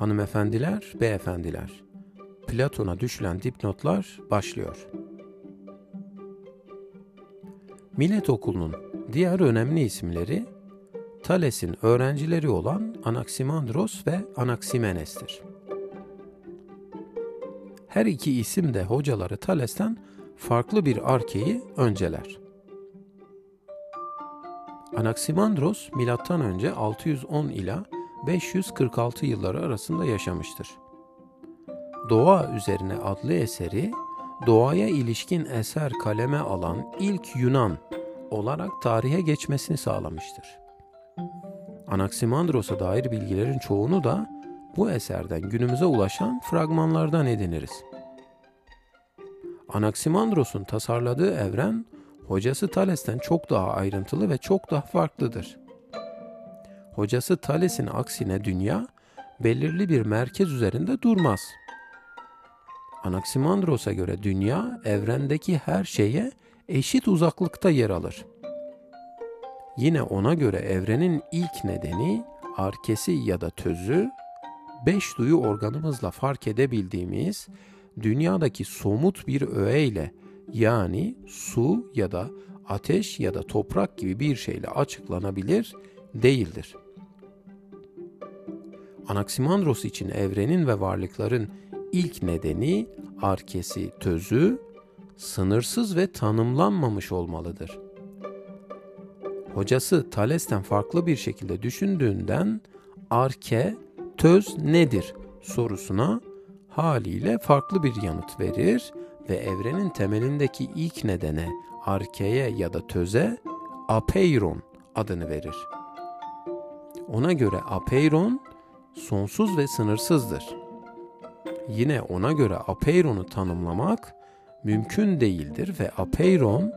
Hanımefendiler, beyefendiler. Platon'a düşülen dipnotlar başlıyor. Millet Okulu'nun diğer önemli isimleri Thales'in öğrencileri olan Anaximandros ve Anaximenes'tir. Her iki isim de hocaları Thales'ten farklı bir arkeyi önceler. Anaximandros M.Ö. 610 ila 546 yılları arasında yaşamıştır. Doğa üzerine adlı eseri doğaya ilişkin eser kaleme alan ilk Yunan olarak tarihe geçmesini sağlamıştır. Anaximandros'a dair bilgilerin çoğunu da bu eserden günümüze ulaşan fragmanlardan ediniriz. Anaximandros'un tasarladığı evren hocası Thales'ten çok daha ayrıntılı ve çok daha farklıdır. Hocası Thales'in aksine dünya belirli bir merkez üzerinde durmaz. Anaximandros'a göre dünya evrendeki her şeye eşit uzaklıkta yer alır. Yine ona göre evrenin ilk nedeni arkesi ya da tözü beş duyu organımızla fark edebildiğimiz dünyadaki somut bir öğeyle yani su ya da ateş ya da toprak gibi bir şeyle açıklanabilir değildir. Anaximandros için evrenin ve varlıkların ilk nedeni arkesi, tözü, sınırsız ve tanımlanmamış olmalıdır. Hocası Thales'ten farklı bir şekilde düşündüğünden arke, töz nedir sorusuna haliyle farklı bir yanıt verir ve evrenin temelindeki ilk nedene, arkeye ya da töze apeiron adını verir. Ona göre apeiron sonsuz ve sınırsızdır. Yine ona göre apeiron'u tanımlamak mümkün değildir ve apeiron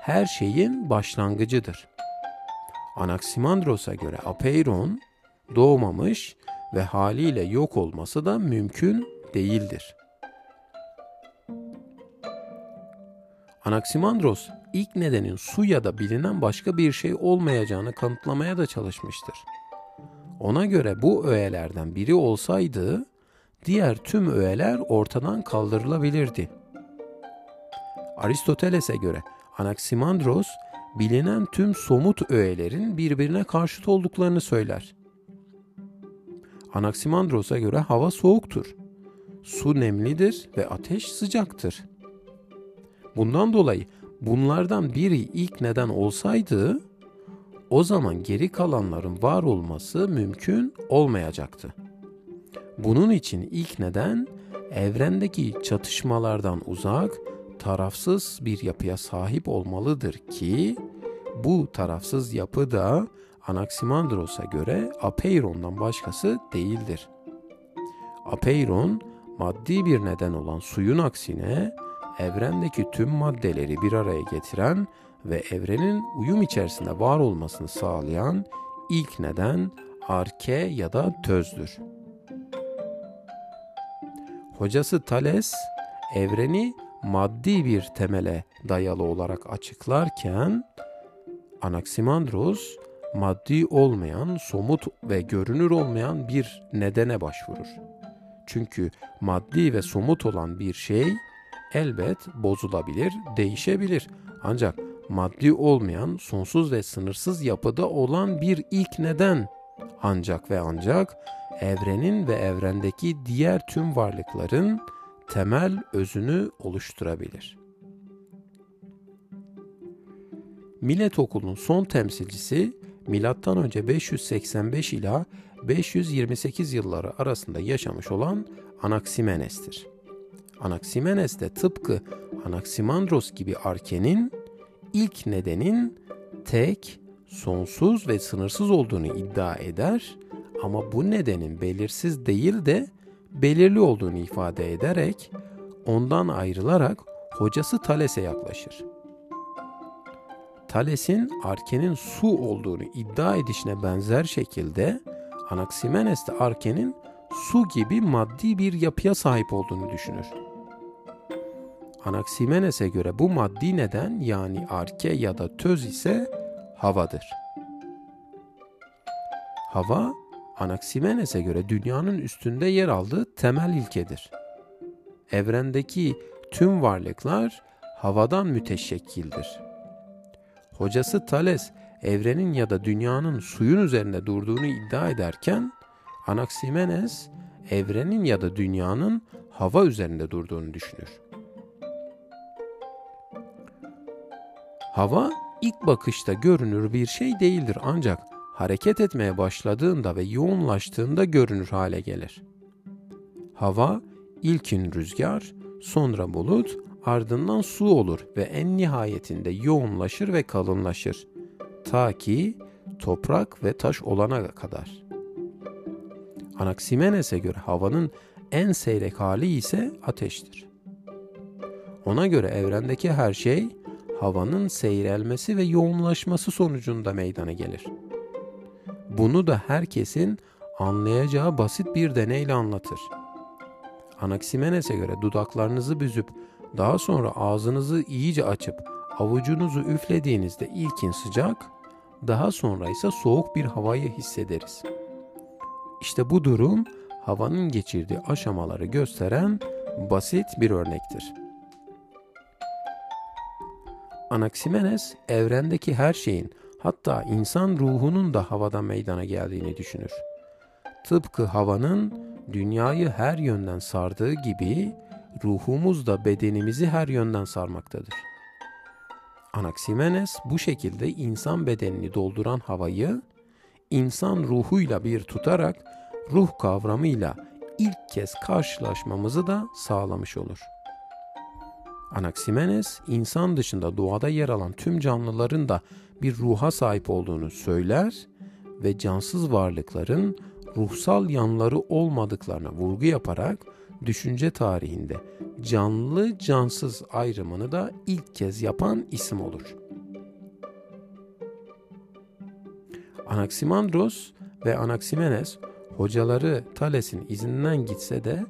her şeyin başlangıcıdır. Anaximandros'a göre apeiron doğmamış ve haliyle yok olması da mümkün değildir. Anaximandros ilk nedenin su ya da bilinen başka bir şey olmayacağını kanıtlamaya da çalışmıştır. Ona göre bu öğelerden biri olsaydı diğer tüm öğeler ortadan kaldırılabilirdi. Aristoteles'e göre Anaximandros bilinen tüm somut öğelerin birbirine karşıt olduklarını söyler. Anaximandros'a göre hava soğuktur. Su nemlidir ve ateş sıcaktır. Bundan dolayı bunlardan biri ilk neden olsaydı o zaman geri kalanların var olması mümkün olmayacaktı. Bunun için ilk neden evrendeki çatışmalardan uzak, tarafsız bir yapıya sahip olmalıdır ki bu tarafsız yapı da Anaximandros'a göre apeirondan başkası değildir. Apeiron maddi bir neden olan suyun aksine evrendeki tüm maddeleri bir araya getiren ve evrenin uyum içerisinde var olmasını sağlayan ilk neden arke ya da tözdür. Hocası Thales evreni maddi bir temele dayalı olarak açıklarken Anaximandros maddi olmayan, somut ve görünür olmayan bir nedene başvurur. Çünkü maddi ve somut olan bir şey elbet bozulabilir, değişebilir. Ancak maddi olmayan, sonsuz ve sınırsız yapıda olan bir ilk neden ancak ve ancak evrenin ve evrendeki diğer tüm varlıkların temel özünü oluşturabilir. Millet Okulu'nun son temsilcisi M.Ö. 585 ila 528 yılları arasında yaşamış olan Anaximenes'tir. Anaximenes de tıpkı Anaximandros gibi arkenin ilk nedenin tek, sonsuz ve sınırsız olduğunu iddia eder ama bu nedenin belirsiz değil de belirli olduğunu ifade ederek ondan ayrılarak hocası Thales'e yaklaşır. Thales'in Arke'nin su olduğunu iddia edişine benzer şekilde Anaximenes de Arke'nin su gibi maddi bir yapıya sahip olduğunu düşünür. Anaximenes'e göre bu maddi neden yani arke ya da töz ise havadır. Hava Anaximenes'e göre dünyanın üstünde yer aldığı temel ilkedir. Evrendeki tüm varlıklar havadan müteşekkildir. Hocası Thales evrenin ya da dünyanın suyun üzerinde durduğunu iddia ederken Anaximenes evrenin ya da dünyanın hava üzerinde durduğunu düşünür. Hava ilk bakışta görünür bir şey değildir ancak hareket etmeye başladığında ve yoğunlaştığında görünür hale gelir. Hava ilkin rüzgar, sonra bulut, ardından su olur ve en nihayetinde yoğunlaşır ve kalınlaşır. Ta ki toprak ve taş olana kadar. Anaximenes'e göre havanın en seyrek hali ise ateştir. Ona göre evrendeki her şey havanın seyrelmesi ve yoğunlaşması sonucunda meydana gelir. Bunu da herkesin anlayacağı basit bir deneyle anlatır. Anaximenes'e göre dudaklarınızı büzüp daha sonra ağzınızı iyice açıp avucunuzu üflediğinizde ilkin sıcak, daha sonra ise soğuk bir havayı hissederiz. İşte bu durum havanın geçirdiği aşamaları gösteren basit bir örnektir. Anaximenes evrendeki her şeyin hatta insan ruhunun da havada meydana geldiğini düşünür. Tıpkı havanın dünyayı her yönden sardığı gibi ruhumuz da bedenimizi her yönden sarmaktadır. Anaximenes bu şekilde insan bedenini dolduran havayı insan ruhuyla bir tutarak ruh kavramıyla ilk kez karşılaşmamızı da sağlamış olur. Anaximenes, insan dışında doğada yer alan tüm canlıların da bir ruha sahip olduğunu söyler ve cansız varlıkların ruhsal yanları olmadıklarına vurgu yaparak düşünce tarihinde canlı cansız ayrımını da ilk kez yapan isim olur. Anaximandros ve Anaximenes hocaları Thales'in izinden gitse de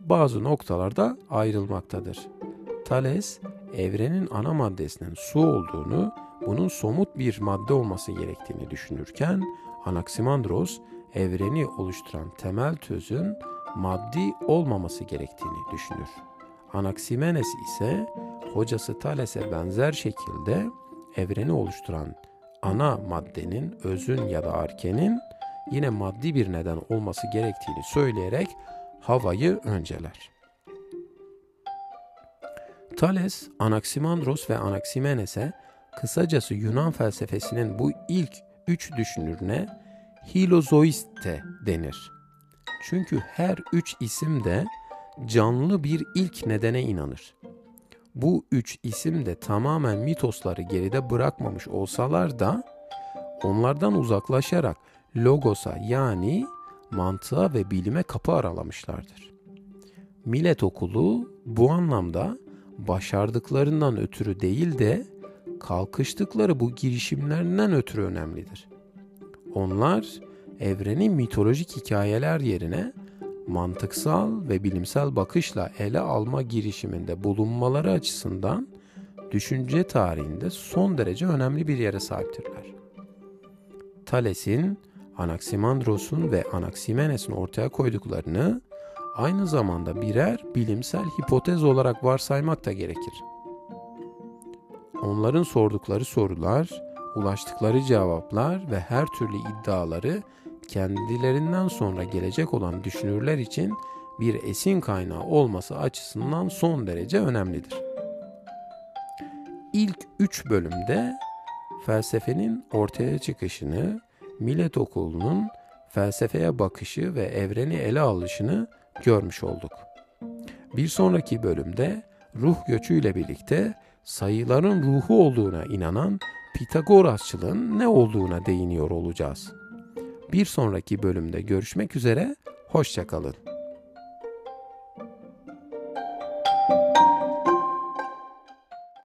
bazı noktalarda ayrılmaktadır. Thales, evrenin ana maddesinin su olduğunu, bunun somut bir madde olması gerektiğini düşünürken, Anaximandros, evreni oluşturan temel tözün maddi olmaması gerektiğini düşünür. Anaximenes ise hocası Thales'e benzer şekilde evreni oluşturan ana maddenin, özün ya da arkenin yine maddi bir neden olması gerektiğini söyleyerek havayı önceler. Thales, Anaximandros ve Anaximenes'e kısacası Yunan felsefesinin bu ilk üç düşünürüne Hilozoiste denir. Çünkü her üç isim de canlı bir ilk nedene inanır. Bu üç isim de tamamen mitosları geride bırakmamış olsalar da onlardan uzaklaşarak logosa yani mantığa ve bilime kapı aralamışlardır. Millet okulu bu anlamda başardıklarından ötürü değil de kalkıştıkları bu girişimlerinden ötürü önemlidir. Onlar evreni mitolojik hikayeler yerine mantıksal ve bilimsel bakışla ele alma girişiminde bulunmaları açısından düşünce tarihinde son derece önemli bir yere sahiptirler. Thales'in, Anaximandros'un ve Anaximenes'in ortaya koyduklarını aynı zamanda birer bilimsel hipotez olarak varsaymak da gerekir. Onların sordukları sorular, ulaştıkları cevaplar ve her türlü iddiaları kendilerinden sonra gelecek olan düşünürler için bir esin kaynağı olması açısından son derece önemlidir. İlk üç bölümde felsefenin ortaya çıkışını, millet okulunun felsefeye bakışı ve evreni ele alışını görmüş olduk. Bir sonraki bölümde ruh göçüyle birlikte sayıların ruhu olduğuna inanan Pitagorasçılığın ne olduğuna değiniyor olacağız. Bir sonraki bölümde görüşmek üzere, hoşçakalın.